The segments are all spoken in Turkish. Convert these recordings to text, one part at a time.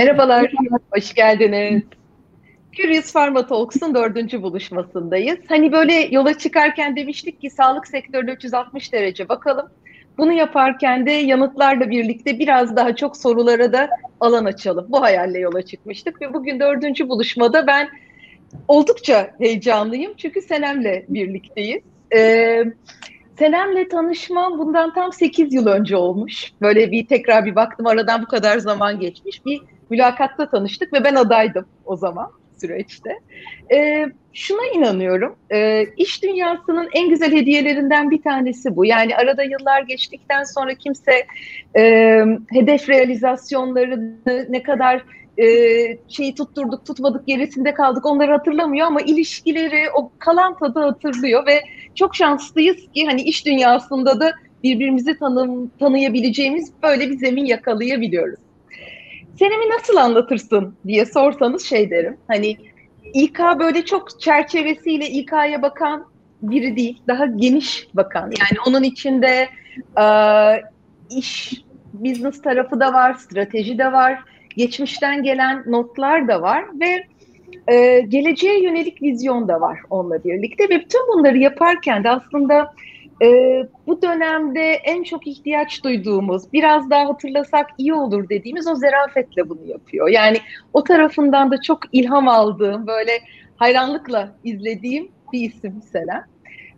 Merhabalar, hoş geldiniz. Curious Pharma Talks'un dördüncü buluşmasındayız. Hani böyle yola çıkarken demiştik ki sağlık sektörüne 360 derece bakalım. Bunu yaparken de yanıtlarla birlikte biraz daha çok sorulara da alan açalım. Bu hayalle yola çıkmıştık ve bugün dördüncü buluşmada ben oldukça heyecanlıyım çünkü Senem'le birlikteyiz. Ee, Senem'le tanışmam bundan tam 8 yıl önce olmuş. Böyle bir tekrar bir baktım aradan bu kadar zaman geçmiş. Bir mülakatta tanıştık ve ben adaydım o zaman süreçte. E, şuna inanıyorum, e, iş dünyasının en güzel hediyelerinden bir tanesi bu. Yani arada yıllar geçtikten sonra kimse e, hedef realizasyonlarını ne kadar e, şeyi tutturduk, tutmadık, gerisinde kaldık onları hatırlamıyor ama ilişkileri, o kalan tadı hatırlıyor ve çok şanslıyız ki hani iş dünyasında da birbirimizi tanım, tanıyabileceğimiz böyle bir zemin yakalayabiliyoruz. Senemi nasıl anlatırsın diye sorsanız şey derim. Hani İK böyle çok çerçevesiyle İK'ya bakan biri değil. Daha geniş bakan. Yani onun içinde e, iş, business tarafı da var, strateji de var, geçmişten gelen notlar da var ve e, geleceğe yönelik vizyon da var onunla birlikte ve bütün bunları yaparken de aslında e, bu dönemde en çok ihtiyaç duyduğumuz, biraz daha hatırlasak iyi olur dediğimiz o zerafetle bunu yapıyor. Yani o tarafından da çok ilham aldığım, böyle hayranlıkla izlediğim bir isim mesela.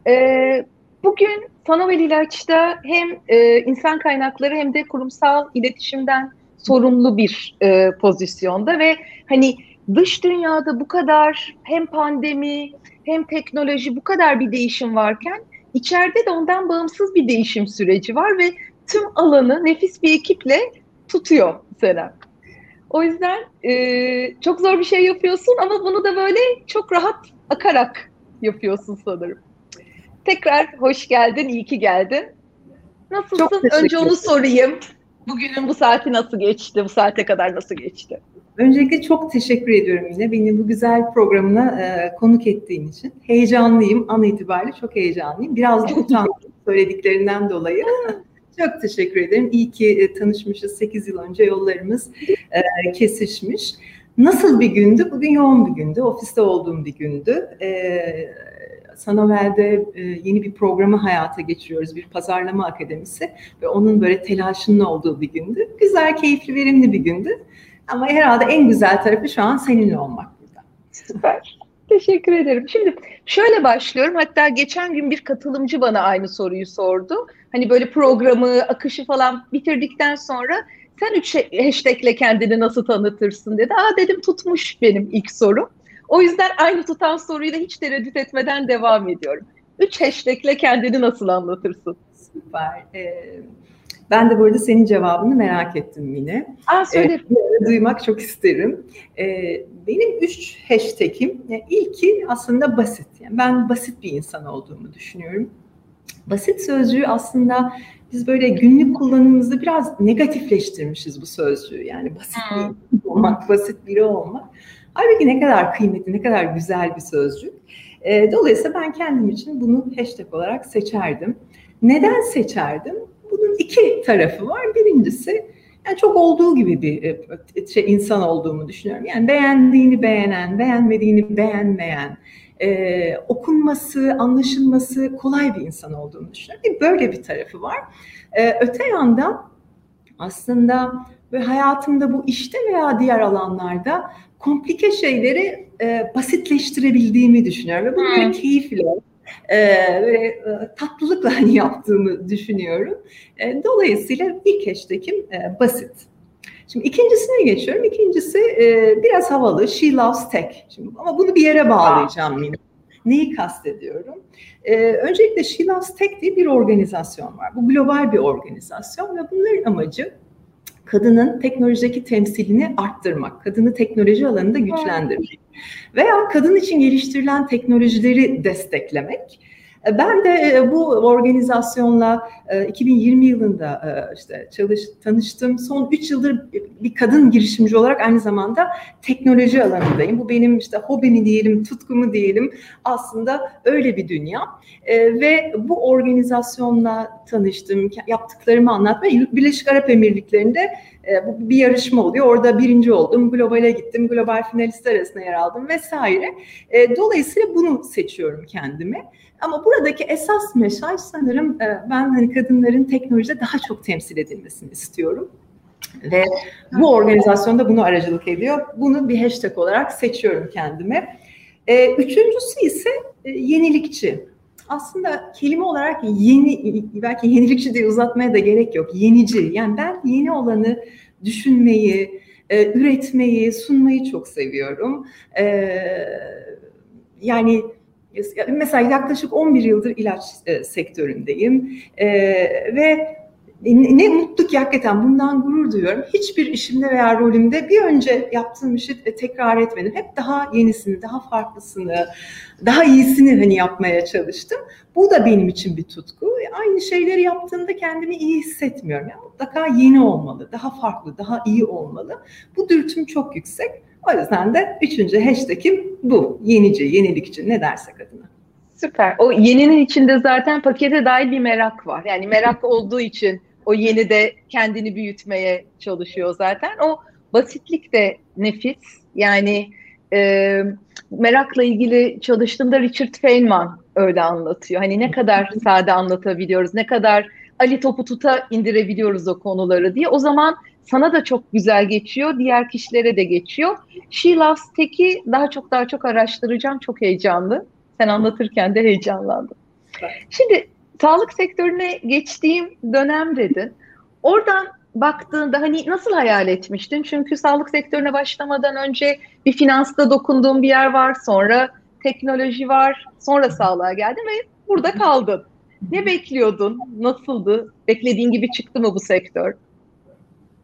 E, bugün Sanovel İlaç'ta hem e, insan kaynakları hem de kurumsal iletişimden sorumlu bir e, pozisyonda ve hani dış dünyada bu kadar hem pandemi hem teknoloji bu kadar bir değişim varken içeride de ondan bağımsız bir değişim süreci var ve tüm alanı nefis bir ekiple tutuyor Serap. O yüzden e, çok zor bir şey yapıyorsun ama bunu da böyle çok rahat akarak yapıyorsun sanırım. Tekrar hoş geldin, iyi ki geldin. Nasılsın? Önce onu sorayım. Bugünün bu saati nasıl geçti? Bu saate kadar nasıl geçti? Öncelikle çok teşekkür ediyorum yine beni bu güzel programına e, konuk ettiğin için. Heyecanlıyım, an itibariyle çok heyecanlıyım. Biraz da utandım söylediklerinden dolayı. çok teşekkür ederim. İyi ki e, tanışmışız. 8 yıl önce yollarımız e, kesişmiş. Nasıl bir gündü? Bugün yoğun bir gündü. Ofiste olduğum bir gündü. E, Sanovel'de e, yeni bir programı hayata geçiriyoruz. Bir pazarlama akademisi ve onun böyle telaşının olduğu bir gündü. Güzel, keyifli, verimli bir gündü. Ama herhalde en güzel tarafı şu an seninle olmak burada. Süper. Teşekkür ederim. Şimdi şöyle başlıyorum. Hatta geçen gün bir katılımcı bana aynı soruyu sordu. Hani böyle programı, akışı falan bitirdikten sonra sen üç hashtagle kendini nasıl tanıtırsın dedi. Aa dedim tutmuş benim ilk sorum. O yüzden aynı tutan soruyla hiç tereddüt etmeden devam ediyorum. Üç hashtagle kendini nasıl anlatırsın? Süper. Ee, ben de burada senin cevabını merak ettim yine. Aa, söyle. Ee, duymak çok isterim. Ee, benim üç hashtag'im, yani ilki aslında basit. Yani ben basit bir insan olduğumu düşünüyorum. Basit sözcüğü aslında biz böyle günlük kullanımımızda biraz negatifleştirmişiz bu sözcüğü. Yani basit hmm. olmak, basit biri olmak. Halbuki ne kadar kıymetli, ne kadar güzel bir sözcük. E, dolayısıyla ben kendim için bunu hashtag olarak seçerdim. Neden seçerdim? Bunun iki tarafı var. Birincisi yani çok olduğu gibi bir e, şey, insan olduğumu düşünüyorum. Yani beğendiğini beğenen, beğenmediğini beğenmeyen, e, okunması, anlaşılması kolay bir insan olduğunu düşünüyorum. Bir böyle bir tarafı var. E, öte yandan aslında ve hayatımda bu işte veya diğer alanlarda komplike şeyleri e, basitleştirebildiğimi düşünüyorum ve bunu hmm. keyifle ve e, tatlılıkla hani yaptığımı düşünüyorum. E, dolayısıyla ilk hashtag'im e, basit. Şimdi ikincisine geçiyorum. İkincisi e, biraz havalı. She loves tech. Şimdi, ama bunu bir yere bağlayacağım yine. Neyi kastediyorum? Ee, öncelikle She Loves Tech diye bir organizasyon var. Bu global bir organizasyon ve bunların amacı kadının teknolojideki temsilini arttırmak, kadını teknoloji alanında güçlendirmek veya kadın için geliştirilen teknolojileri desteklemek ben de e, bu organizasyonla 2020 e, yılında işte çalış, tanıştım. Son 3 yıldır bir kadın girişimci olarak aynı zamanda teknoloji alanındayım. Bu benim işte hobimi diyelim, tutkumu diyelim. Aslında öyle bir dünya. Ve bu organizasyonla tanıştım, yaptıklarımı anlatma. Birleşik Arap Emirlikleri'nde E, bu bir yarışma oluyor. Orada birinci oldum, globale gittim, global finalistler arasında yer aldım vesaire. E, dolayısıyla bunu seçiyorum kendime. Ama buradaki esas mesaj sanırım e, ben hani kadınların teknolojide daha çok temsil edilmesini istiyorum. Ve bu organizasyonda bunu aracılık ediyor. Bunu bir hashtag olarak seçiyorum kendime. Üçüncüsü ise yenilikçi. Aslında kelime olarak yeni, belki yenilikçi diye uzatmaya da gerek yok. Yenici. Yani ben yeni olanı düşünmeyi, e, üretmeyi, sunmayı çok seviyorum. E, yani mesela yaklaşık 11 yıldır ilaç e, sektöründeyim e, ve ne mutlu ki hakikaten bundan gurur duyuyorum. Hiçbir işimde veya rolümde bir önce yaptığım işi tekrar etmedim. Hep daha yenisini, daha farklısını, daha iyisini hani yapmaya çalıştım. Bu da benim için bir tutku. Aynı şeyleri yaptığımda kendimi iyi hissetmiyorum. Yani mutlaka yeni olmalı, daha farklı, daha iyi olmalı. Bu dürtüm çok yüksek. O yüzden de üçüncü hashtagim bu. Yenici, yenilikçi ne dersek adına. Süper. O yeninin içinde zaten pakete dahil bir merak var. Yani merak olduğu için o yeni de kendini büyütmeye çalışıyor zaten. O basitlik de nefis. Yani e, merakla ilgili çalıştığımda Richard Feynman öyle anlatıyor. Hani ne kadar sade anlatabiliyoruz, ne kadar Ali topu tuta indirebiliyoruz o konuları diye. O zaman sana da çok güzel geçiyor, diğer kişilere de geçiyor. She Loves Tech'i daha çok daha çok araştıracağım, çok heyecanlı. Sen anlatırken de heyecanlandım. Şimdi sağlık sektörüne geçtiğim dönem dedin. Oradan baktığında hani nasıl hayal etmiştin? Çünkü sağlık sektörüne başlamadan önce bir finansta dokunduğun bir yer var, sonra teknoloji var, sonra sağlığa geldin ve burada kaldın. Ne bekliyordun? Nasıldı? Beklediğin gibi çıktı mı bu sektör?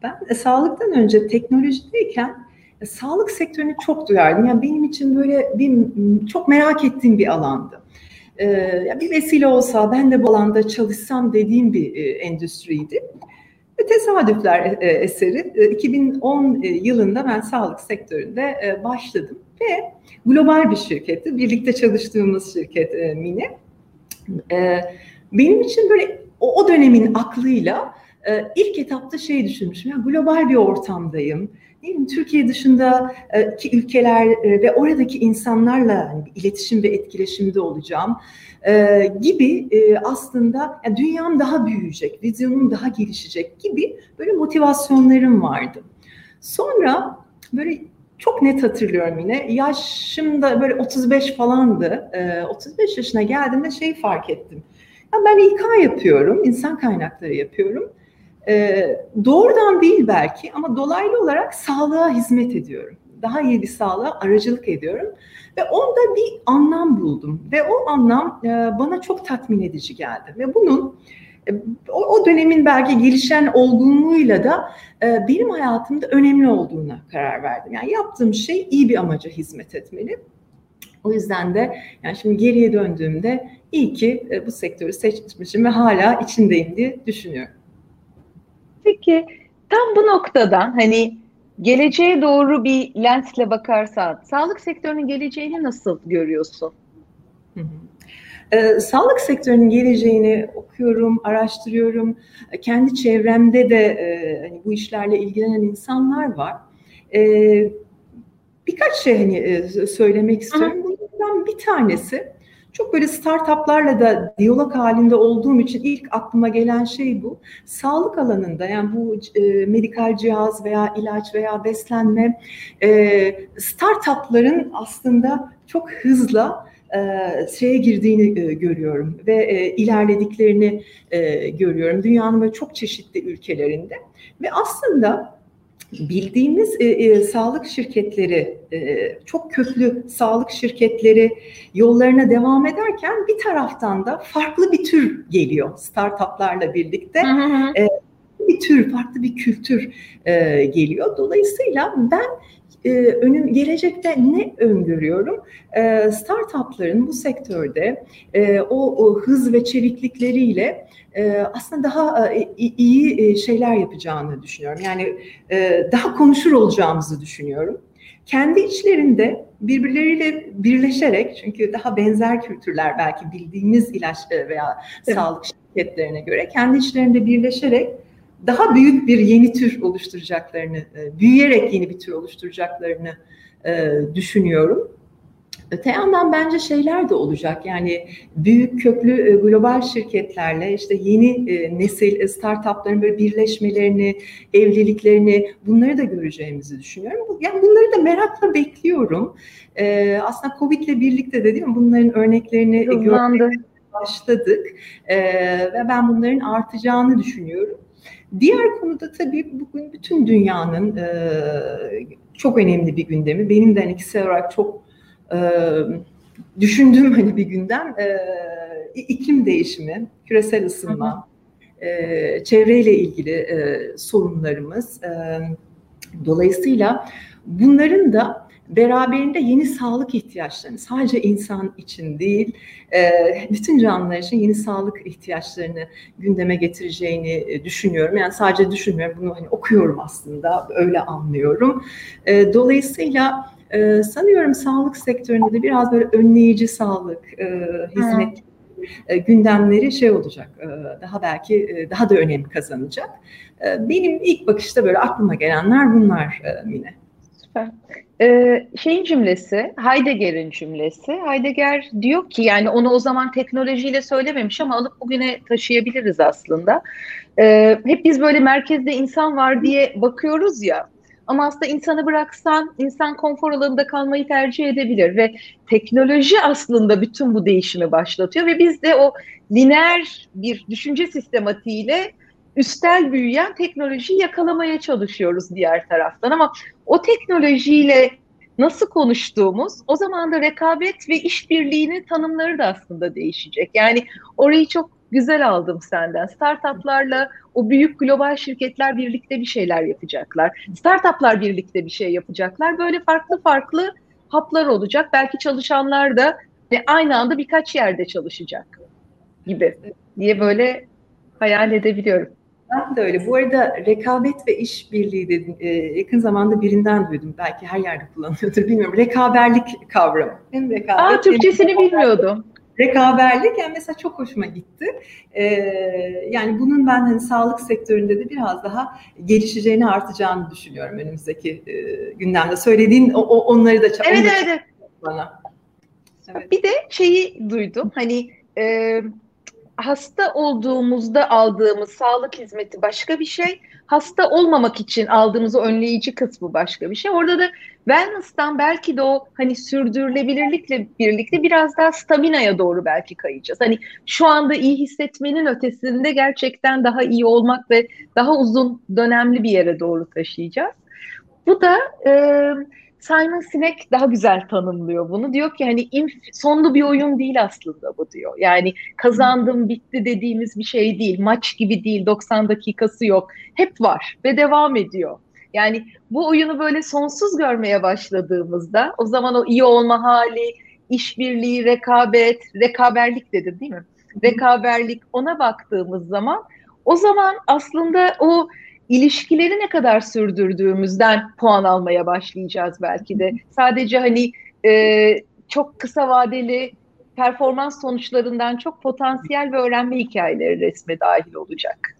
Ben e, sağlıktan önce teknolojideyken e, sağlık sektörünü çok duyardım. Yani benim için böyle bir çok merak ettiğim bir alandı. Ee, bir vesile olsa ben de bu alanda çalışsam dediğim bir e, endüstriydi. Ve tesadüfler e, eseri e, 2010 e, yılında ben sağlık sektöründe başladım ve global bir şirketti. Birlikte çalıştığımız şirket Mine. Benim için böyle o, dönemin aklıyla ilk etapta şey düşünmüşüm. Yani global bir ortamdayım mi? Türkiye dışındaki ülkeler e, ve oradaki insanlarla yani iletişim ve etkileşimde olacağım e, gibi e, aslında yani dünyam daha büyüyecek, vizyonum daha gelişecek gibi böyle motivasyonlarım vardı. Sonra böyle çok net hatırlıyorum yine. Yaşım da böyle 35 falandı. 35 yaşına geldiğimde şeyi fark ettim. Ya ben İK yapıyorum, insan kaynakları yapıyorum. E, doğrudan değil belki ama dolaylı olarak sağlığa hizmet ediyorum. Daha iyi bir sağlığa aracılık ediyorum. Ve onda bir anlam buldum. Ve o anlam e, bana çok tatmin edici geldi. Ve bunun e, o, dönemin belki gelişen olgunluğuyla da e, benim hayatımda önemli olduğuna karar verdim. Yani yaptığım şey iyi bir amaca hizmet etmeli. O yüzden de yani şimdi geriye döndüğümde iyi ki bu sektörü seçmişim ve hala içindeyim diye düşünüyorum. Peki tam bu noktadan hani geleceğe doğru bir lensle bakarsan sağlık sektörünün geleceğini nasıl görüyorsun? Ee, sağlık sektörünün geleceğini okuyorum, araştırıyorum. Kendi çevremde de e, hani bu işlerle ilgilenen insanlar var. E, birkaç şey hani e, söylemek istiyorum. Bunlardan bir tanesi çok böyle startuplarla da diyalog halinde olduğum için ilk aklıma gelen şey bu. Sağlık alanında yani bu e, medikal cihaz veya ilaç veya beslenme e, startupların aslında çok hızla e, şeye girdiğini e, görüyorum ve e, ilerlediklerini görüyorum. Dünyanın böyle çok çeşitli ülkelerinde ve aslında bildiğimiz e, e, sağlık şirketleri, e, çok köklü sağlık şirketleri yollarına devam ederken bir taraftan da farklı bir tür geliyor startuplarla birlikte. Hı hı. E, bir tür, farklı bir kültür e, geliyor. Dolayısıyla ben e, önüm gelecekte ne öngörüyorum? E, startupların bu sektörde e, o, o hız ve çeviklikleriyle e, aslında daha e, iyi e, şeyler yapacağını düşünüyorum. Yani e, daha konuşur olacağımızı düşünüyorum. Kendi içlerinde birbirleriyle birleşerek çünkü daha benzer kültürler belki bildiğimiz ilaç e, veya evet. sağlık şirketlerine göre kendi içlerinde birleşerek daha büyük bir yeni tür oluşturacaklarını, e, büyüyerek yeni bir tür oluşturacaklarını e, düşünüyorum. Öte yandan bence şeyler de olacak yani büyük köklü e, global şirketlerle işte yeni e, nesil startupların böyle birleşmelerini, evliliklerini bunları da göreceğimizi düşünüyorum. Yani bunları da merakla bekliyorum. Aslında Covid ile birlikte de değil mi bunların örneklerini görmeye başladık ve ben bunların artacağını düşünüyorum. Diğer konuda tabii bugün bütün dünyanın e, çok önemli bir gündemi. Benim de hani kişisel olarak çok e, düşündüğüm hani bir gündem e, iklim değişimi, küresel ısınma, e, çevreyle ilgili e, sorunlarımız. E, dolayısıyla bunların da beraberinde yeni sağlık ihtiyaçlarını sadece insan için değil e, bütün canlılar için yeni sağlık ihtiyaçlarını gündeme getireceğini e, düşünüyorum. Yani sadece düşünmüyorum bunu hani okuyorum aslında öyle anlıyorum. E, dolayısıyla sanıyorum sağlık sektöründe de biraz böyle önleyici sağlık hizmet gündemleri şey olacak daha belki daha da önem kazanacak. Benim ilk bakışta böyle aklıma gelenler bunlar Mine. Süper. Ee, şeyin cümlesi, Heidegger'in cümlesi. Heidegger diyor ki yani onu o zaman teknolojiyle söylememiş ama alıp bugüne taşıyabiliriz aslında. Ee, hep biz böyle merkezde insan var diye bakıyoruz ya. Ama aslında insanı bıraksan insan konfor alanında kalmayı tercih edebilir ve teknoloji aslında bütün bu değişimi başlatıyor ve biz de o lineer bir düşünce sistematiğiyle üstel büyüyen teknolojiyi yakalamaya çalışıyoruz diğer taraftan ama o teknolojiyle nasıl konuştuğumuz o zaman da rekabet ve işbirliğinin tanımları da aslında değişecek. Yani orayı çok güzel aldım senden. Startuplarla o büyük global şirketler birlikte bir şeyler yapacaklar. Startuplar birlikte bir şey yapacaklar. Böyle farklı farklı haplar olacak. Belki çalışanlar da aynı anda birkaç yerde çalışacak gibi diye böyle hayal edebiliyorum. Ben de öyle. Bu arada rekabet ve işbirliği dedim. E, yakın zamanda birinden duydum. Belki her yerde kullanıyordur bilmiyorum. Rekaberlik kavramı. Hem rekabet, Aa, Türkçesini hem bilmiyordum. Rekaberlik yani mesela çok hoşuma gitti. Ee, yani bunun ben hani sağlık sektöründe de biraz daha gelişeceğini artacağını düşünüyorum önümüzdeki e, gündemde. Söylediğin o, o onları da evet, evet, evet. bana. Evet. Bir de şeyi duydum. Hani e, hasta olduğumuzda aldığımız sağlık hizmeti başka bir şey. Hasta olmamak için aldığımız önleyici kısmı başka bir şey. Orada da wellness'tan belki de o hani sürdürülebilirlikle birlikte biraz daha stamina'ya doğru belki kayacağız. Hani şu anda iyi hissetmenin ötesinde gerçekten daha iyi olmak ve daha uzun dönemli bir yere doğru taşıyacağız. Bu da e, Simon Sinek daha güzel tanımlıyor bunu. Diyor ki hani inf- sonlu bir oyun değil aslında bu diyor. Yani kazandım bitti dediğimiz bir şey değil. Maç gibi değil 90 dakikası yok. Hep var ve devam ediyor. Yani bu oyunu böyle sonsuz görmeye başladığımızda o zaman o iyi olma hali, işbirliği, rekabet, rekaberlik dedi değil mi? Rekaberlik ona baktığımız zaman o zaman aslında o ilişkileri ne kadar sürdürdüğümüzden puan almaya başlayacağız belki de. Sadece hani e, çok kısa vadeli performans sonuçlarından çok potansiyel ve öğrenme hikayeleri resme dahil olacak.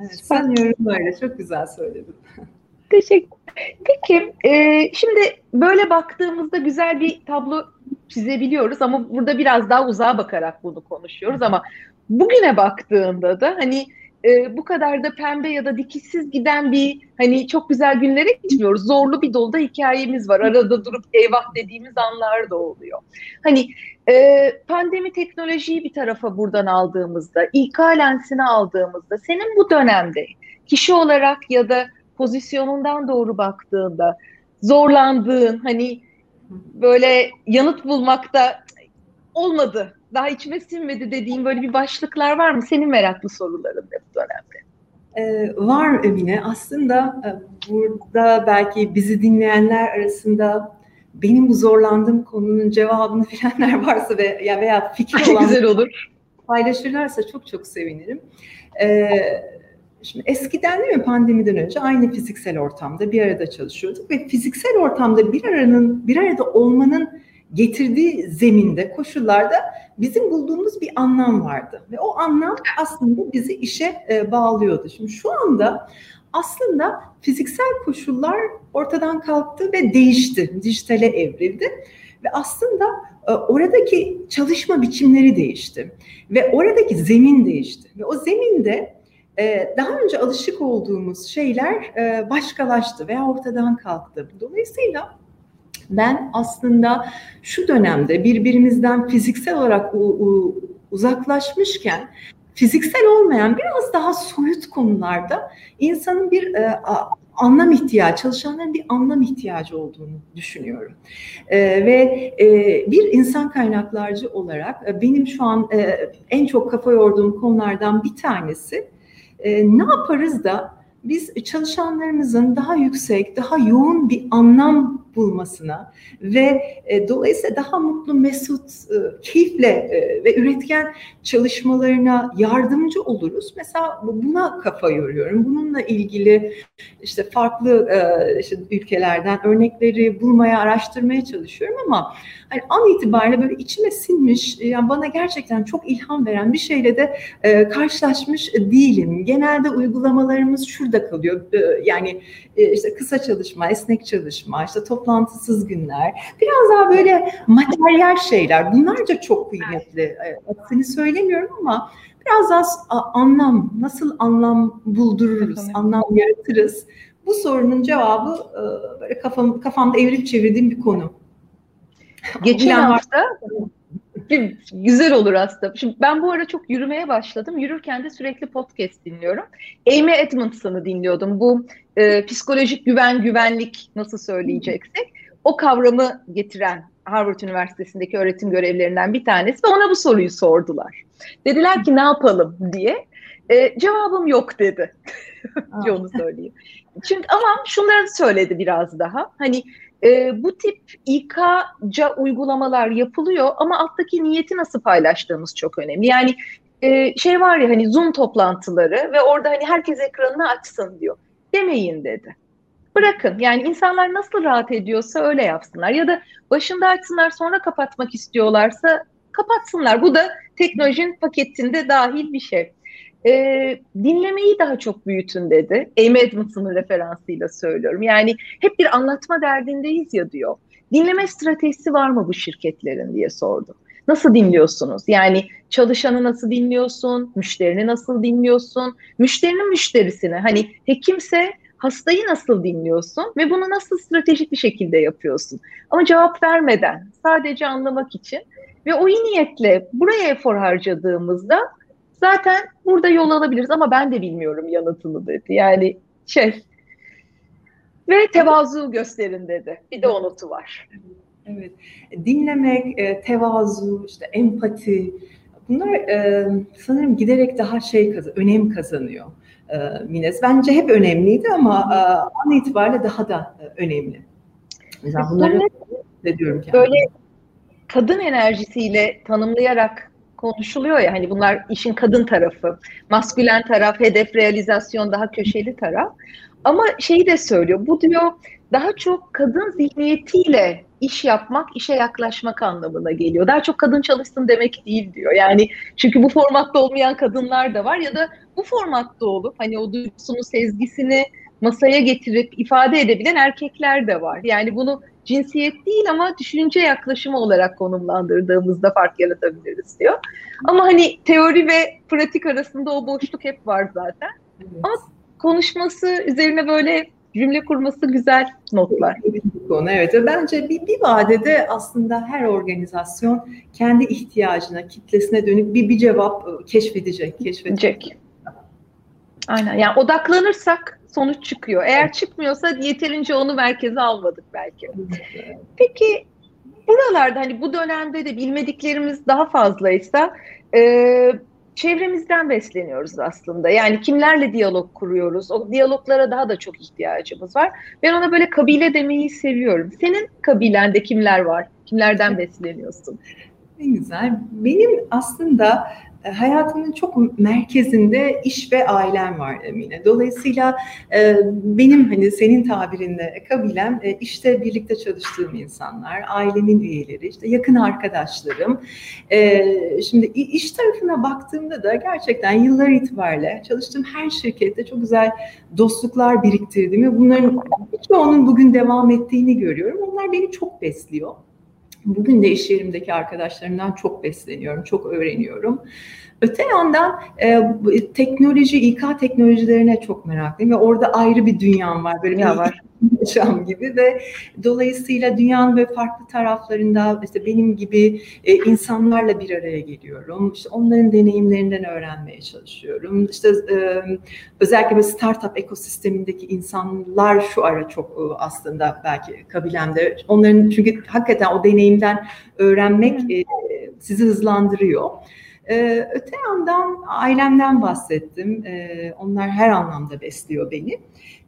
Evet, sanıyorum böyle. Çok güzel söyledin. Teşekkür. Peki, e, şimdi böyle baktığımızda güzel bir tablo çizebiliyoruz ama burada biraz daha uzağa bakarak bunu konuşuyoruz ama bugüne baktığında da hani e, bu kadar da pembe ya da dikişsiz giden bir hani çok güzel günlere gitmiyoruz. Zorlu bir dolda hikayemiz var. Arada durup eyvah dediğimiz anlar da oluyor. Hani e, pandemi teknolojiyi bir tarafa buradan aldığımızda, İK lensini aldığımızda senin bu dönemde kişi olarak ya da pozisyonundan doğru baktığında zorlandığın hani böyle yanıt bulmakta olmadı daha içime sinmedi dediğim böyle bir başlıklar var mı? Senin meraklı soruların da bu dönemde. Ee, var Emine. Aslında e, burada belki bizi dinleyenler arasında benim bu zorlandığım konunun cevabını bilenler varsa ve ya veya fikir olan güzel olur. paylaşırlarsa çok çok sevinirim. Ee, şimdi eskiden değil mi pandemiden önce aynı fiziksel ortamda bir arada çalışıyorduk ve fiziksel ortamda bir aranın bir arada olmanın getirdiği zeminde, koşullarda bizim bulduğumuz bir anlam vardı. Ve o anlam aslında bizi işe e, bağlıyordu. Şimdi şu anda aslında fiziksel koşullar ortadan kalktı ve değişti, dijitale evrildi. Ve aslında e, oradaki çalışma biçimleri değişti ve oradaki zemin değişti. Ve o zeminde e, daha önce alışık olduğumuz şeyler başkalaştı veya ortadan kalktı. Dolayısıyla ben aslında şu dönemde birbirimizden fiziksel olarak uzaklaşmışken fiziksel olmayan biraz daha soyut konularda insanın bir e, anlam ihtiyacı, çalışanların bir anlam ihtiyacı olduğunu düşünüyorum. E, ve e, bir insan kaynaklarcı olarak e, benim şu an e, en çok kafa yorduğum konulardan bir tanesi e, ne yaparız da biz çalışanlarımızın daha yüksek, daha yoğun bir anlam bulmasına ve e, dolayısıyla daha mutlu, mesut, e, keyifle e, ve üretken çalışmalarına yardımcı oluruz. Mesela buna kafa yoruyorum. Bununla ilgili işte farklı e, işte ülkelerden örnekleri bulmaya, araştırmaya çalışıyorum ama hani an itibariyle böyle içime sinmiş, yani bana gerçekten çok ilham veren bir şeyle de e, karşılaşmış değilim. Genelde uygulamalarımız şurada kalıyor. E, yani e, işte kısa çalışma, esnek çalışma, işte toplantısız günler, biraz daha böyle materyal şeyler. Bunlar da çok kıymetli. E, aksini söylemiyorum ama biraz daha anlam, nasıl anlam buldururuz, anlam yaratırız. Bu sorunun cevabı e, böyle kafam, kafamda evirip çevirdiğim bir konu. Geçen hafta güzel olur aslında. Şimdi ben bu ara çok yürümeye başladım. Yürürken de sürekli podcast dinliyorum. Amy Edmondson'ı dinliyordum. Bu e, psikolojik güven, güvenlik nasıl söyleyeceksek o kavramı getiren Harvard Üniversitesi'ndeki öğretim görevlerinden bir tanesi ve ona bu soruyu sordular. Dediler ki ne yapalım diye. E, cevabım yok dedi. onu söyleyeyim. Çünkü ama şunları söyledi biraz daha. Hani e, bu tip İK'ca uygulamalar yapılıyor ama alttaki niyeti nasıl paylaştığımız çok önemli. Yani e, şey var ya hani Zoom toplantıları ve orada hani herkes ekranını açsın diyor. Demeyin dedi. Bırakın yani insanlar nasıl rahat ediyorsa öyle yapsınlar ya da başında açsınlar sonra kapatmak istiyorlarsa kapatsınlar. Bu da teknolojinin paketinde dahil bir şey e, dinlemeyi daha çok büyütün dedi. Amy Edmondson'ın referansıyla söylüyorum. Yani hep bir anlatma derdindeyiz ya diyor. Dinleme stratejisi var mı bu şirketlerin diye sordu. Nasıl dinliyorsunuz? Yani çalışanı nasıl dinliyorsun? Müşterini nasıl dinliyorsun? Müşterinin müşterisini hani hekimse hastayı nasıl dinliyorsun ve bunu nasıl stratejik bir şekilde yapıyorsun? Ama cevap vermeden sadece anlamak için ve o iyi niyetle buraya efor harcadığımızda zaten burada yol alabiliriz ama ben de bilmiyorum yanıtını dedi. Yani şey ve tevazu gösterin dedi. Bir de o notu var. Evet. Dinlemek, e, tevazu, işte empati bunlar e, sanırım giderek daha şey kazan, önem kazanıyor. E, Mines bence hep önemliydi ama an itibariyle daha da önemli. Mesela bunları ne diyorum ki? Böyle kadın enerjisiyle tanımlayarak konuşuluyor ya hani bunlar işin kadın tarafı, maskülen taraf, hedef realizasyon daha köşeli taraf. Ama şeyi de söylüyor. Bu diyor daha çok kadın zihniyetiyle iş yapmak, işe yaklaşmak anlamına geliyor. Daha çok kadın çalışsın demek değil diyor. Yani çünkü bu formatta olmayan kadınlar da var ya da bu formatta olup hani o duygusunu, sezgisini masaya getirip ifade edebilen erkekler de var. Yani bunu cinsiyet değil ama düşünce yaklaşımı olarak konumlandırdığımızda fark yaratabiliriz diyor. Ama hani teori ve pratik arasında o boşluk hep var zaten. Evet. Ama konuşması üzerine böyle cümle kurması güzel notlar. Konu evet. Bence bir, bir vadede aslında her organizasyon kendi ihtiyacına, kitlesine dönük bir bir cevap ıı, keşfedecek, keşfedecek. Aynen. Yani odaklanırsak sonuç çıkıyor. Eğer çıkmıyorsa yeterince onu merkeze almadık belki. Peki buralarda hani bu dönemde de bilmediklerimiz daha fazlaysa e, çevremizden besleniyoruz aslında. Yani kimlerle diyalog kuruyoruz? O diyaloglara daha da çok ihtiyacımız var. Ben ona böyle kabile demeyi seviyorum. Senin kabilende kimler var? Kimlerden besleniyorsun? Ne güzel. Benim aslında hayatımın çok merkezinde iş ve ailem var Emine. Dolayısıyla e, benim hani senin tabirinle kabilem e, işte birlikte çalıştığım insanlar, ailemin üyeleri, işte yakın arkadaşlarım. Şimdi iş tarafına baktığımda da gerçekten yıllar itibariyle çalıştığım her şirkette çok güzel dostluklar biriktirdim ve bunların birçoğunun bugün devam ettiğini görüyorum. Onlar beni çok besliyor. Bugün de iş yerimdeki arkadaşlarımdan çok besleniyorum, çok öğreniyorum. Öte yandan e, teknoloji, İK teknolojilerine çok meraklıyım ve orada ayrı bir dünyam var. Böyle bir var. yaşam gibi ve dolayısıyla dünyanın ve farklı taraflarında işte benim gibi e, insanlarla bir araya geliyorum. İşte onların deneyimlerinden öğrenmeye çalışıyorum. İşte e, özellikle bir startup ekosistemindeki insanlar şu ara çok e, aslında belki kabilemde onların çünkü hakikaten o deneyimden öğrenmek e, sizi hızlandırıyor. Ee, öte yandan ailemden bahsettim. Ee, onlar her anlamda besliyor beni.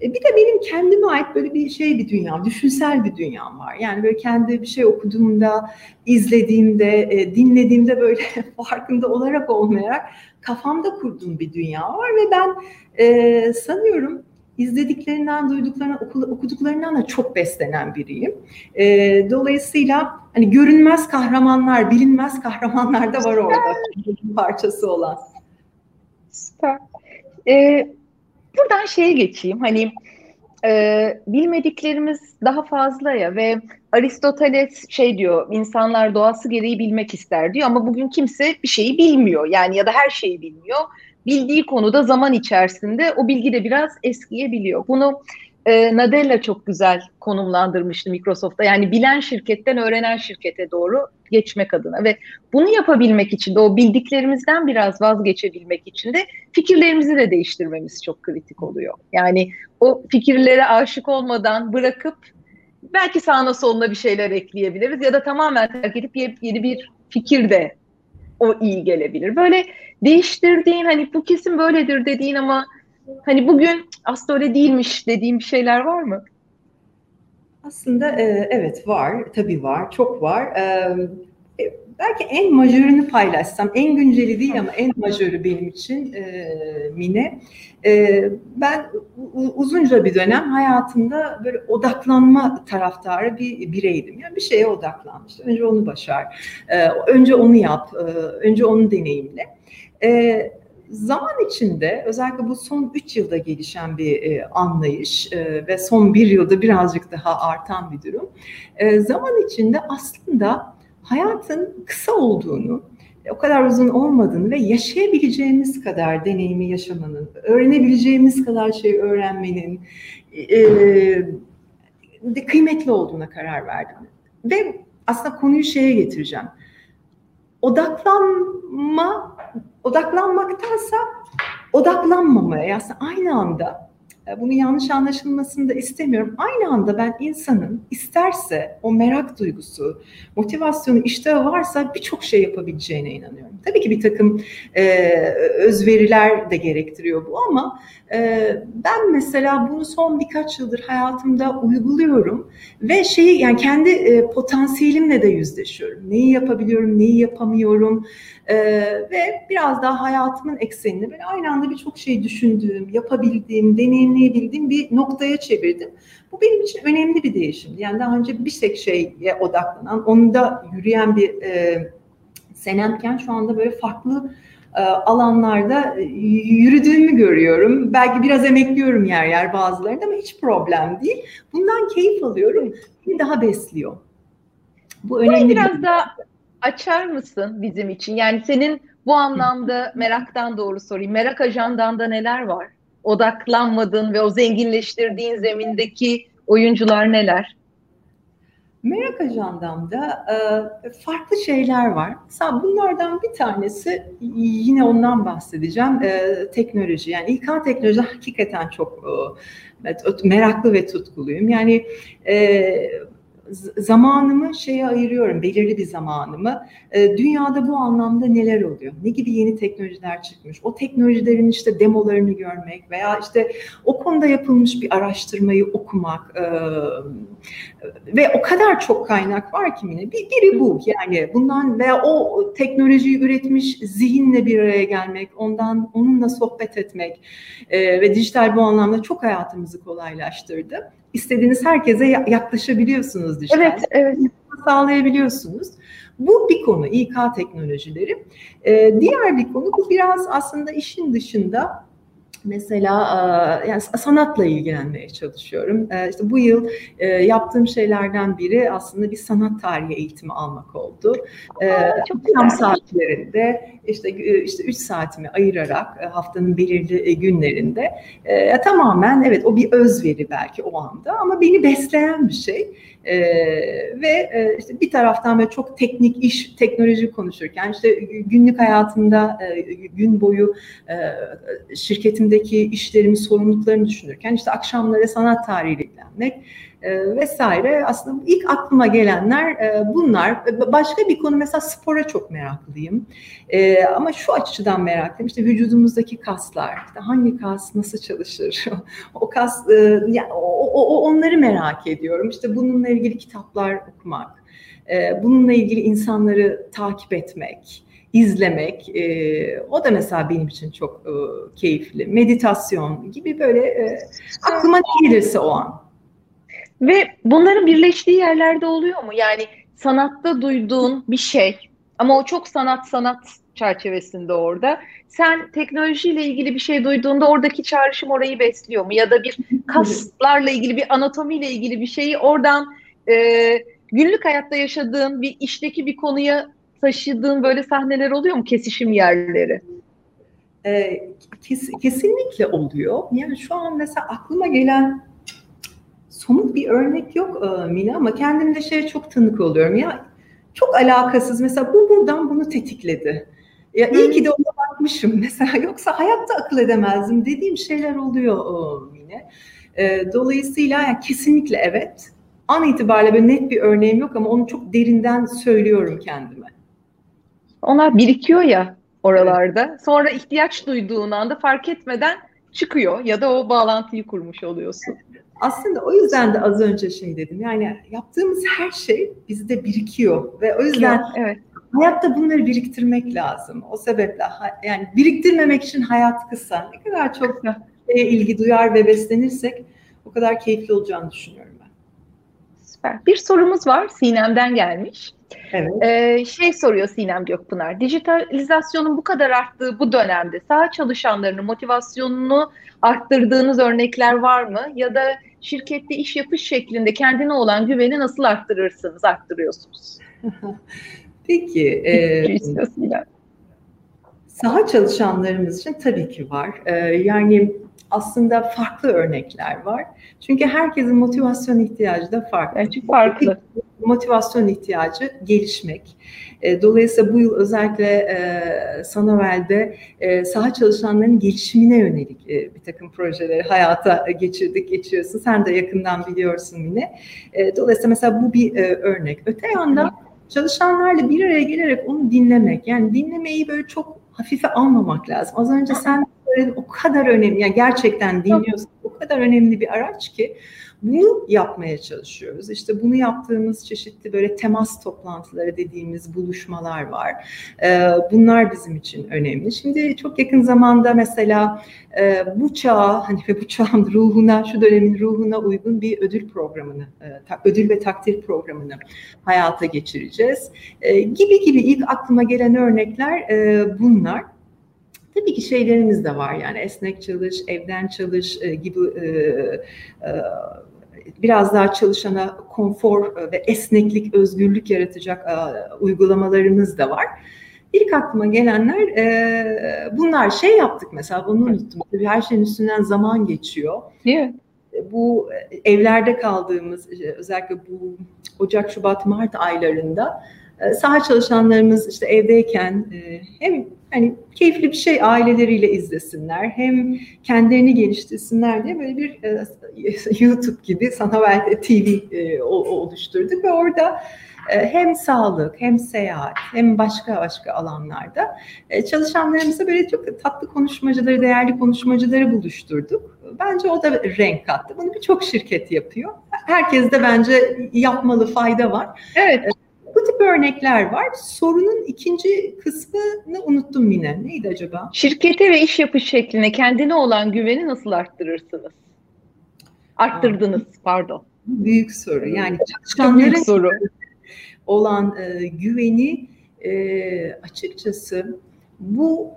Ee, bir de benim kendime ait böyle bir şey bir dünya, düşünsel bir dünyam var. Yani böyle kendi bir şey okuduğumda, izlediğimde, e, dinlediğimde böyle farkında olarak olmayarak kafamda kurduğum bir dünya var ve ben e, sanıyorum izlediklerinden, duyduklarından, okuduklarından da çok beslenen biriyim. E, dolayısıyla hani görünmez kahramanlar, bilinmez kahramanlar da var orada parçası olan. Süper. Ee, buradan şeye geçeyim. Hani e, bilmediklerimiz daha fazla ya ve Aristoteles şey diyor insanlar doğası gereği bilmek ister diyor ama bugün kimse bir şeyi bilmiyor yani ya da her şeyi bilmiyor bildiği konuda zaman içerisinde o bilgi de biraz eskiyebiliyor. Bunu e, Nadella çok güzel konumlandırmıştı Microsoft'ta. Yani bilen şirketten öğrenen şirkete doğru geçmek adına ve bunu yapabilmek için de o bildiklerimizden biraz vazgeçebilmek için de fikirlerimizi de değiştirmemiz çok kritik oluyor. Yani o fikirlere aşık olmadan bırakıp belki sağına soluna bir şeyler ekleyebiliriz ya da tamamen terk edip yeni bir fikir de o iyi gelebilir. Böyle değiştirdiğin hani bu kesin böyledir dediğin ama hani bugün aslında öyle değilmiş dediğin bir şeyler var mı? Aslında e, evet var, tabii var, çok var. E, belki en majörünü paylaşsam, en günceli değil ama en majörü benim için e, Mine. E, ben uzunca bir dönem hayatımda böyle odaklanma taraftarı bir bireydim. Yani bir şeye odaklanmıştım. Önce onu başar, e, önce onu yap, e, önce onu deneyimle. E, zaman içinde özellikle bu son 3 yılda gelişen bir e, anlayış e, ve son bir yılda birazcık daha artan bir durum. E, zaman içinde aslında hayatın kısa olduğunu, o kadar uzun olmadığını ve yaşayabileceğimiz kadar deneyimi yaşamanın, öğrenebileceğimiz kadar şey öğrenmenin e, de kıymetli olduğuna karar verdim. Ve aslında konuyu şeye getireceğim. Odaklanma, odaklanmaktansa odaklanmamaya aslında aynı anda e, bunu yanlış anlaşılmasını da istemiyorum. Aynı anda ben insanın isterse o merak duygusu, motivasyonu, iştahı varsa birçok şey yapabileceğine inanıyorum. Tabii ki bir takım e, özveriler de gerektiriyor bu ama e, ben mesela bunu son birkaç yıldır hayatımda uyguluyorum ve şeyi yani kendi e, potansiyelimle de yüzleşiyorum. Neyi yapabiliyorum, neyi yapamıyorum e, ve biraz daha hayatımın eksenini böyle aynı anda birçok şey düşündüğüm, yapabildiğim, deneyimleyebildiğim bir noktaya çevirdim. Bu benim için önemli bir değişimdi. Yani daha önce bir tek şeye odaklanan, onda yürüyen bir e, senemken şu anda böyle farklı e, alanlarda e, yürüdüğümü görüyorum. Belki biraz emekliyorum yer yer bazılarında ama hiç problem değil. Bundan keyif alıyorum. Beni daha besliyor. Bu önemli. Burayı biraz bir... daha açar mısın bizim için? Yani senin bu anlamda meraktan doğru sorayım. Merak ajandanda neler var? Odaklanmadın ve o zenginleştirdiğin zemindeki oyuncular neler? Merak ajandamda e, farklı şeyler var. Mesela bunlardan bir tanesi yine ondan bahsedeceğim. E, teknoloji yani İK teknoloji hakikaten çok e, meraklı ve tutkuluyum. Yani e, zamanımı şeye ayırıyorum, belirli bir zamanımı. E, dünyada bu anlamda neler oluyor? Ne gibi yeni teknolojiler çıkmış? O teknolojilerin işte demolarını görmek veya işte o konuda yapılmış bir araştırmayı okumak e, ve o kadar çok kaynak var ki yine. Bir, biri bu yani bundan veya o teknolojiyi üretmiş zihinle bir araya gelmek, ondan onunla sohbet etmek e, ve dijital bu anlamda çok hayatımızı kolaylaştırdı istediğiniz herkese yaklaşabiliyorsunuz dijital. Evet, evet. Sağlayabiliyorsunuz. Bu bir konu İK teknolojileri. Ee, diğer bir konu bu biraz aslında işin dışında Mesela yani sanatla ilgilenmeye çalışıyorum. İşte bu yıl yaptığım şeylerden biri aslında bir sanat tarihi eğitimi almak oldu. Aa, çok Tam saatlerinde işte işte 3 saatimi ayırarak haftanın belirli günlerinde tamamen evet o bir özveri belki o anda ama beni besleyen bir şey. Ee, ve e, işte bir taraftan böyle çok teknik iş, teknoloji konuşurken işte günlük hayatımda e, gün boyu e, şirketimdeki işlerimi, sorumluluklarını düşünürken işte akşamları sanat tarihiyle ilgilenmek e, vesaire. Aslında ilk aklıma gelenler e, bunlar. Başka bir konu mesela spora çok meraklıyım. E, ama şu açıdan meraklıyım. İşte vücudumuzdaki kaslar, işte hangi kas nasıl çalışır? o kas, e, yani o, o, onları merak ediyorum. İşte bununla ilgili kitaplar okumak, e, bununla ilgili insanları takip etmek izlemek e, o da mesela benim için çok e, keyifli. Meditasyon gibi böyle e, aklıma ne gelirse o an. Ve bunların birleştiği yerlerde oluyor mu? Yani sanatta duyduğun bir şey ama o çok sanat sanat çerçevesinde orada. Sen teknolojiyle ilgili bir şey duyduğunda oradaki çağrışım orayı besliyor mu? Ya da bir kaslarla ilgili bir anatomiyle ilgili bir şeyi oradan e, günlük hayatta yaşadığın bir işteki bir konuya taşıdığın böyle sahneler oluyor mu? Kesişim yerleri. E, kes, kesinlikle oluyor. Yani şu an mesela aklıma gelen somut bir örnek yok e, Mila ama kendimde şeye çok tanık oluyorum. Ya çok alakasız mesela bu buradan bunu tetikledi. Ya iyi ki de ona bakmışım mesela yoksa hayatta akıl edemezdim dediğim şeyler oluyor yine. E, dolayısıyla yani kesinlikle evet. An itibariyle böyle net bir örneğim yok ama onu çok derinden söylüyorum kendime. Onlar birikiyor ya oralarda. Evet. Sonra ihtiyaç duyduğun anda fark etmeden çıkıyor ya da o bağlantıyı kurmuş oluyorsun. Aslında o yüzden de az önce şey dedim. Yani yaptığımız her şey bizde birikiyor ve o yüzden evet. hayatta bunları biriktirmek lazım. O sebeple yani biriktirmemek için hayat kısa. Ne kadar çok şeye ilgi duyar ve beslenirsek o kadar keyifli olacağını düşünüyorum ben. Süper. Bir sorumuz var. Sinem'den gelmiş. Evet. Ee, şey soruyor Sinem Gökpınar. Dijitalizasyonun bu kadar arttığı bu dönemde sağ çalışanlarının motivasyonunu arttırdığınız örnekler var mı? Ya da şirkette iş yapış şeklinde kendine olan güveni nasıl arttırırsınız, arttırıyorsunuz? Peki. E, saha çalışanlarımız için tabii ki var. E, yani aslında farklı örnekler var. Çünkü herkesin motivasyon ihtiyacı da farklı. Evet, farklı. Motivasyon ihtiyacı gelişmek. E, dolayısıyla bu yıl özellikle e, Sanovel'de e, saha çalışanların gelişimine yönelik bir takım projeleri hayata geçirdik, geçiyorsun. Sen de yakından biliyorsun yine. Dolayısıyla mesela bu bir örnek. Öte yandan çalışanlarla bir araya gelerek onu dinlemek. Yani dinlemeyi böyle çok hafife almamak lazım. Az önce sen o kadar önemli, yani gerçekten dinliyorsun, o kadar önemli bir araç ki bunu yapmaya çalışıyoruz. İşte bunu yaptığımız çeşitli böyle temas toplantıları dediğimiz buluşmalar var. Ee, bunlar bizim için önemli. Şimdi çok yakın zamanda mesela e, bu çağ hani ve bu çağın ruhuna, şu dönemin ruhuna uygun bir ödül programını, e, ödül ve takdir programını hayata geçireceğiz. E, gibi gibi ilk aklıma gelen örnekler bunlar. Tabii ki şeylerimiz de var yani esnek çalış, evden çalış gibi biraz daha çalışana konfor ve esneklik, özgürlük yaratacak e, uygulamalarımız da var. İlk aklıma gelenler e, bunlar şey yaptık mesela bunu unuttum. Tabii her şeyin üstünden zaman geçiyor. Değil mi? E, bu e, evlerde kaldığımız e, özellikle bu Ocak, Şubat, Mart aylarında saha çalışanlarımız işte evdeyken hem hani keyifli bir şey aileleriyle izlesinler. Hem kendilerini geliştirsinler diye böyle bir e, YouTube gibi Sanavel TV e, oluşturduk ve orada e, hem sağlık hem seyahat hem başka başka alanlarda çalışanlarımıza böyle çok tatlı konuşmacıları, değerli konuşmacıları buluşturduk. Bence o da renk kattı. Bunu birçok şirket yapıyor. Herkes de bence yapmalı, fayda var. Evet. Bu örnekler var. Sorunun ikinci kısmını unuttum Mine. Neydi acaba? Şirkete ve iş yapış şekline kendine olan güveni nasıl arttırırsınız? Arttırdınız, pardon. Büyük soru. Yani çalışanların büyük soru. olan e, güveni e, açıkçası bu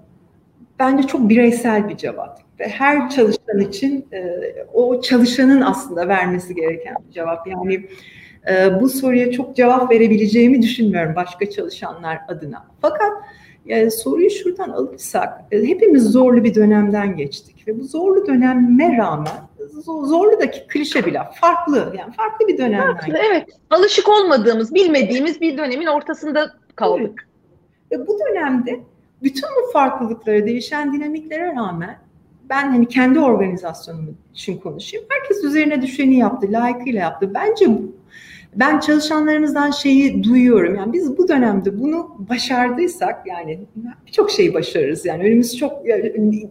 bence çok bireysel bir cevap ve her çalışan için e, o çalışanın aslında vermesi gereken bir cevap. Yani e, bu soruya çok cevap verebileceğimi düşünmüyorum başka çalışanlar adına. Fakat yani soruyu şuradan alırsak e, hepimiz zorlu bir dönemden geçtik ve bu zorlu döneme rağmen zorlu da klişe bile farklı yani farklı bir dönemden farklı, Evet alışık olmadığımız bilmediğimiz bir dönemin ortasında kaldık. Evet. Ve bu dönemde bütün bu farklılıklara değişen dinamiklere rağmen ben hani kendi organizasyonum için konuşayım. Herkes üzerine düşeni yaptı, layıkıyla yaptı. Bence ben çalışanlarımızdan şeyi duyuyorum. Yani biz bu dönemde bunu başardıysak yani birçok şeyi başarırız. Yani önümüz çok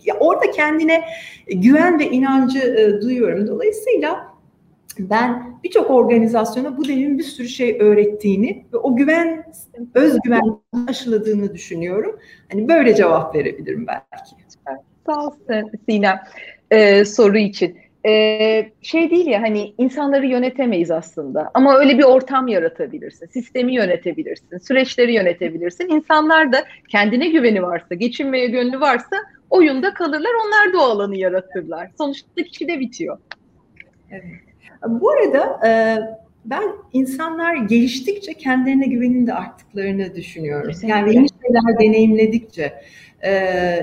ya orada kendine güven ve inancı e, duyuyorum. Dolayısıyla ben birçok organizasyona bu dönemin bir sürü şey öğrettiğini ve o güven, özgüven aşıladığını düşünüyorum. Hani böyle cevap verebilirim belki. Sağ ol Sinem ee, soru için e, şey değil ya hani insanları yönetemeyiz aslında ama öyle bir ortam yaratabilirsin, sistemi yönetebilirsin, süreçleri yönetebilirsin. İnsanlar da kendine güveni varsa, geçinmeye gönlü varsa oyunda kalırlar, onlar da o alanı yaratırlar. Sonuçta kişi de bitiyor. Evet. Bu arada e, ben insanlar geliştikçe kendilerine güvenin de arttıklarını düşünüyorum. Kesinlikle. Yani yeni şeyler deneyimledikçe. Ee,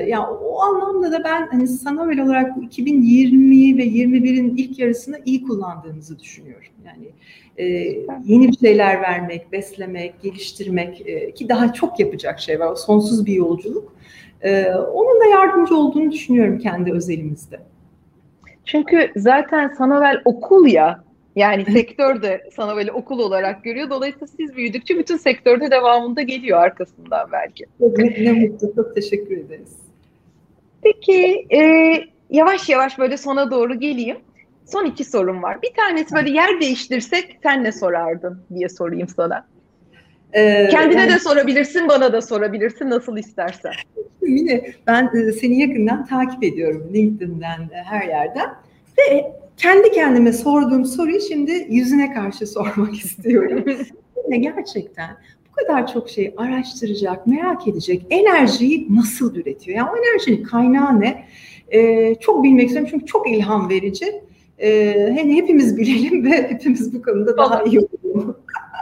yani o anlamda da ben hani Sanovel olarak 2020 ve 21'in ilk yarısını iyi kullandığımızı düşünüyorum. Yani e, yeni bir şeyler vermek, beslemek, geliştirmek e, ki daha çok yapacak şey var. O sonsuz bir yolculuk. E, onun da yardımcı olduğunu düşünüyorum kendi özelimizde. Çünkü zaten Sanovel okul ya yani sektör de sana böyle okul olarak görüyor. Dolayısıyla siz büyüdükçe bütün sektörde devamında geliyor arkasından belki. Ne, ne mutlu. Çok teşekkür ederiz. Peki e, yavaş yavaş böyle sona doğru geleyim. Son iki sorum var. Bir tanesi böyle yer değiştirsek sen ne sorardın diye sorayım sana. Ee, Kendine yani, de sorabilirsin, bana da sorabilirsin nasıl istersen. Yine ben e, seni yakından takip ediyorum LinkedIn'den e, her yerden ve kendi kendime sorduğum soruyu şimdi yüzüne karşı sormak istiyorum. gerçekten bu kadar çok şey araştıracak, merak edecek enerjiyi nasıl üretiyor? Yani o enerjinin kaynağı ne? Ee, çok bilmek istiyorum çünkü çok ilham verici. Ee, hani hepimiz bilelim ve hepimiz bu konuda daha iyi olalım.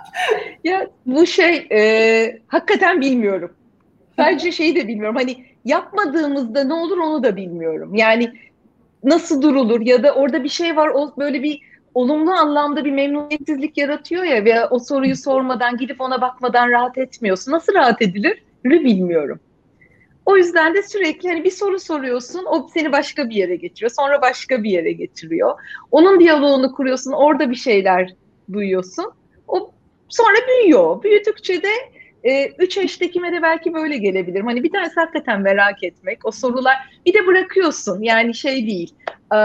ya bu şey e, hakikaten bilmiyorum. Sadece şeyi de bilmiyorum. Hani yapmadığımızda ne olur onu da bilmiyorum. Yani nasıl durulur ya da orada bir şey var o böyle bir olumlu anlamda bir memnuniyetsizlik yaratıyor ya ve o soruyu sormadan gidip ona bakmadan rahat etmiyorsun. Nasıl rahat edilir? Bilmiyorum. O yüzden de sürekli hani bir soru soruyorsun, o seni başka bir yere getiriyor, sonra başka bir yere getiriyor. Onun diyaloğunu kuruyorsun, orada bir şeyler duyuyorsun. O sonra büyüyor. Büyüdükçe de e, üç hashtag'ime de belki böyle gelebilirim. Hani bir tanesi hakikaten merak etmek. O sorular bir de bırakıyorsun. Yani şey değil. E,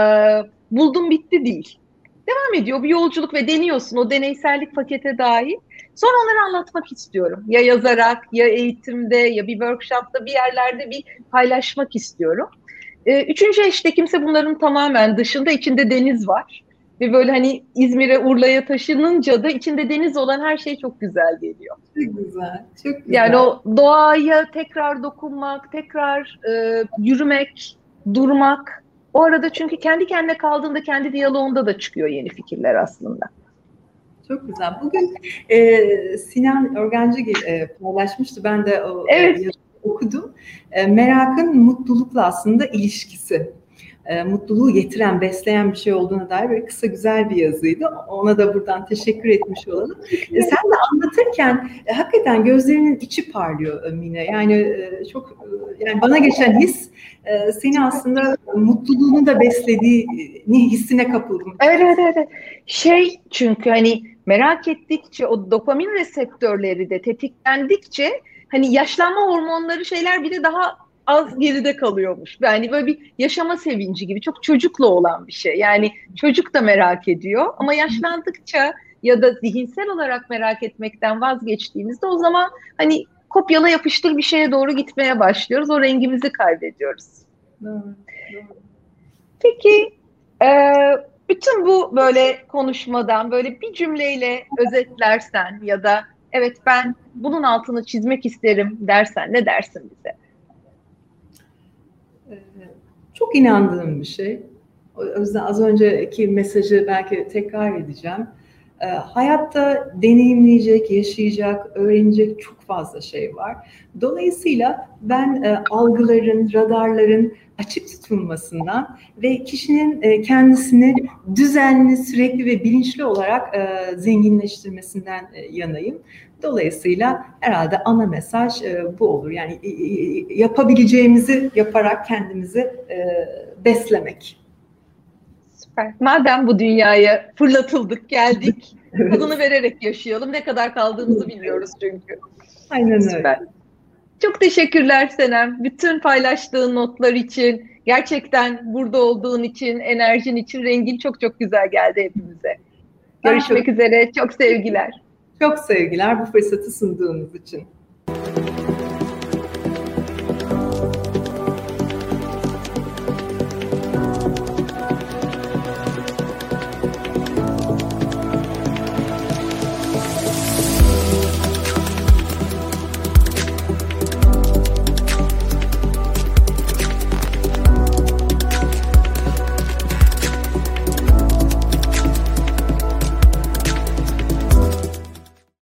buldum bitti değil. Devam ediyor bir yolculuk ve deniyorsun. O deneysellik pakete dahil. Sonra onları anlatmak istiyorum. Ya yazarak, ya eğitimde, ya bir workshopta, bir yerlerde bir paylaşmak istiyorum. E, üçüncü eşte kimse bunların tamamen dışında. içinde deniz var. Ve böyle hani İzmir'e, Urla'ya taşınınca da içinde deniz olan her şey çok güzel geliyor. Çok güzel, çok güzel. Yani o doğaya tekrar dokunmak, tekrar e, yürümek, durmak. O arada çünkü kendi kendine kaldığında kendi diyaloğunda da çıkıyor yeni fikirler aslında. Çok güzel. Bugün e, Sinan Örgenci e, paylaşmıştı. Ben de o evet. e, okudum. E, merakın mutlulukla aslında ilişkisi. E, mutluluğu getiren, besleyen bir şey olduğuna dair böyle kısa güzel bir yazıydı. Ona da buradan teşekkür etmiş olalım. E, sen de anlatırken e, hakikaten gözlerinin içi parlıyor Mine. Yani e, çok yani bana geçen his e, seni aslında mutluluğunu da beslediğini hissine kapıldım. Evet, evet, evet. Şey çünkü hani merak ettikçe o dopamin reseptörleri de tetiklendikçe hani yaşlanma hormonları şeyler bir de daha az geride kalıyormuş. Yani böyle bir yaşama sevinci gibi çok çocukla olan bir şey. Yani çocuk da merak ediyor ama yaşlandıkça ya da zihinsel olarak merak etmekten vazgeçtiğimizde o zaman hani kopyala yapıştır bir şeye doğru gitmeye başlıyoruz. O rengimizi kaybediyoruz. Peki e, bütün bu böyle konuşmadan böyle bir cümleyle özetlersen ya da evet ben bunun altını çizmek isterim dersen ne dersin bize? Ee, çok inandığım bir şey. O yüzden az önceki mesajı belki tekrar edeceğim. Ee, hayatta deneyimleyecek, yaşayacak, öğrenecek çok fazla şey var. Dolayısıyla ben e, algıların, radarların açık tutulmasından ve kişinin e, kendisini düzenli, sürekli ve bilinçli olarak e, zenginleştirmesinden yanayım. Dolayısıyla herhalde ana mesaj bu olur. Yani yapabileceğimizi yaparak kendimizi beslemek. Süper. Madem bu dünyaya fırlatıldık, geldik, evet. tadını vererek yaşayalım. Ne kadar kaldığımızı biliyoruz çünkü. Aynen öyle. Süper. Çok teşekkürler Senem. Bütün paylaştığın notlar için, gerçekten burada olduğun için, enerjin için, rengin çok çok güzel geldi hepimize. Görüşmek çok, üzere. Çok sevgiler. Çok sevgiler bu fırsatı sunduğunuz için.